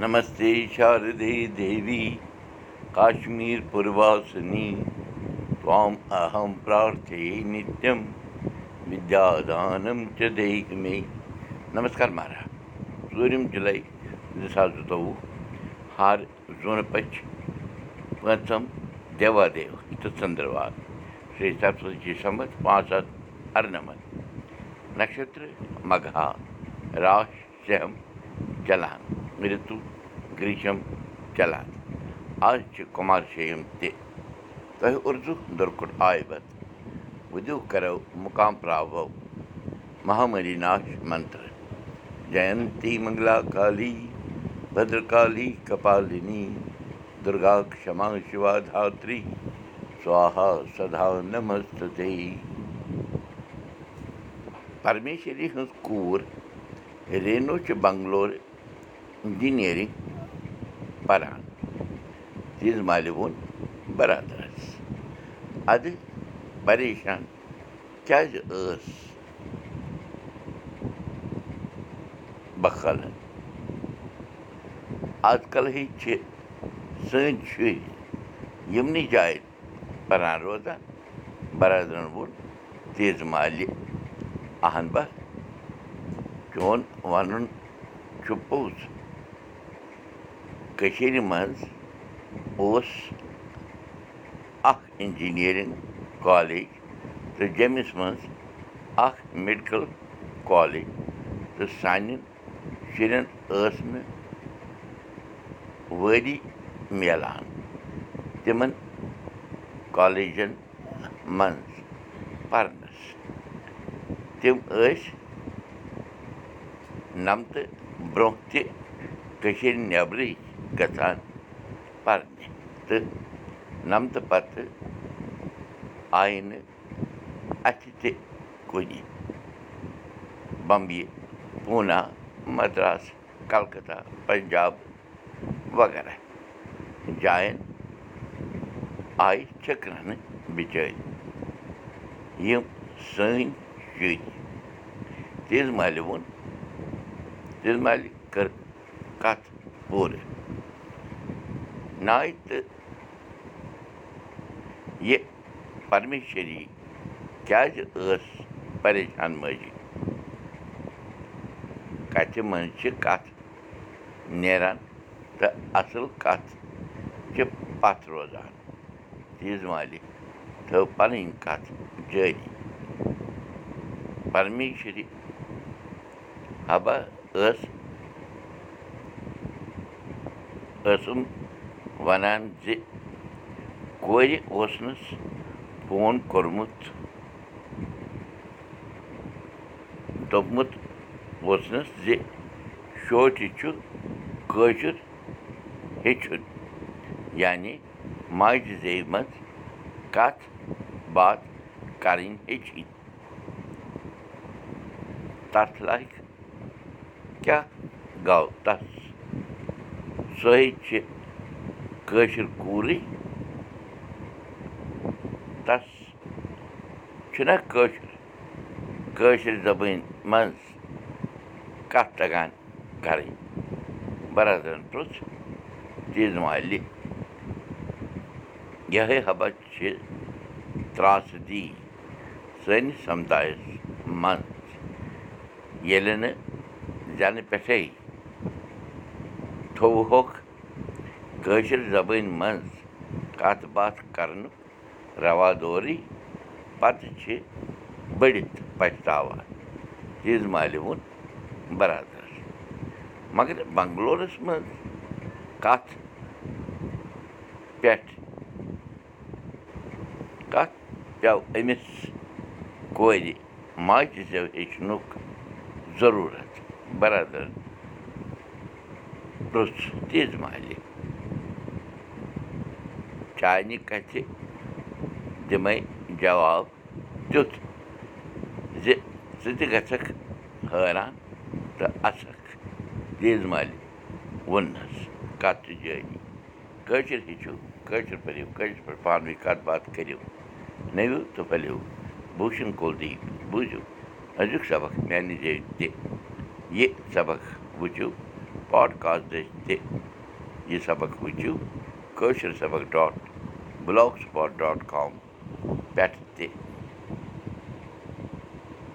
नमस्ते शारदे देवी काश्मीरपुरवासिनी त्वाम् अहं प्रार्थे नित्यं विद्यादानं च देहि मे नमस्कार महाराज ژوٗرِم جُلاے زٕ ساس زٕتووُہ ہر زوٗنہٕ پٔچھ پٲنٛژم دیوا دیو تہٕ ژٔنٛدٕروار شیٚیہِ سَتتٲجی سَمتھ پانٛژھ ہَتھ اَرنَمَتھ نَشترٕ مگہا راش شم چلان رِتُو گریٖشم چلان آز چھِ کُمار شیم تہِ اُردو دُرکُٹ آے بت وُدو کرو مُقام پراوو مہامری ناش منتر جینتی منگلا کالی بدرکالی کپالنی دُرگا کما شِوا دھاتری سوہا سدا نمست پرمیشری ہٕنٛز کوٗر رینو چھِ بنگلور اِنجیٖنرِنٛگ پران تیٖژ مالہِ ووٚن برادرس اَدٕ پریشان کیٛازِ ٲس بخل آز کل ہے چھِ سٲنۍ شُرۍ یِمنٕے جایہِ پَران روزان برادرَن ووٚن تیز مالہِ اہن با چون وَنُن چھُ پوٚز منٛز اوس اکھ اِنجیٖنرِنٛگ کالیج تہٕ جیٚمِس منٛز اکھ میڈِکل کالیج تہٕ سانٮ۪ن شُرٮ۪ن ٲس نہٕ وٲری میلان تِمن کالیجن منٛز پرنس تِم ٲسۍ نمتہٕ برٛونٛہہ تہِ کٔشیٖرِ نٮ۪برٕے گژھان پرنہِ تہٕ نمتہٕ پتہٕ آیہِ نہٕ اَتھِ تہِ کُنہِ بمبیہِ پوٗنا مدراس کلکتا پنجاب وغیرہ جاین آیہِ چھٔکرنہٕ بِچٲرۍ یِم سٲنۍ شُرۍ تیز محلہِ ووٚن محلہِ کتھ نایہِ تہٕ یہِ پرمیشری کیٛازِ ٲس پریشان مٲجی کَتھِ منٛز چھِ کَتھ نیران تہٕ اَصٕل کَتھ چھِ پَتھ روزان تیٖژ مالہِ تھٲو وَنان زِ کورِ اوسنَس فون کوٚرمُت دوٚپمُت اوسنَس زِ شوٹہِ چھُ کٲشُر ہیٚچھُن یعنی ماجہِ زیٚوِ منٛز کَتھ باتھ کَرٕنۍ ہیٚچھِنۍ۔ تَتھ لایق کیٛاہ گوٚو؟ تَس سۄے چھِ کٲشِر کوٗرٕے تَس چھُنہ کٲشُر کٲشِر زبٲنۍ منٛز کَتھ تَگان کَرٕنۍ برادرَن پرٛژھ تیٖژ مالہِ یِہوٚے حبا چھِ ترٛاسہٕ سٲنِس سَمدایَس منٛز ییٚلہِ نہٕ زٮ۪نہٕ پٮ۪ٹھَے تھوٚوہوکھ کٲشِر زبٲنۍ منٛز کَتھ باتھ کَرنُک رَوادورٕے پَتہٕ چھِ بٔڑِتھ پَشتاوان تیٖژ مالہِ ووٚن برادرَس مگر بنٛگلورَس منٛز کَتھ پٮ۪ٹھ کَتھ پیٚو أمِس کورِ ماجہِ زٮ۪و ہیٚچھنُک ضروٗرت؟ برادرَن پرٛژھ تیز مالہِ چانہِ کَتھِ دِمَے جواب تیُتھ زِ ژٕ تہِ گژھکھ حٲران تہٕ اَژکھ تیز مالہِ ووٚننَس کَتھ تہِ جٲری کٲشِر ہیٚچھِو کٲشِر پٔرِو کٲشِر پٲٹھۍ پانہٕ ؤنۍ کَتھ باتھ کٔرِو نٔوِو تہٕ پھٔلِو بوٗشن کُلدیٖپ بوٗزِو أزیُک سبق میٛانہِ جایہِ تہِ یہِ سبق وٕچھِو پاڈکاسٹٕچ تہِ یہِ سبق وٕچھِو کٲشِر سبق ڈاٹ بٕلاک سٕپاٹ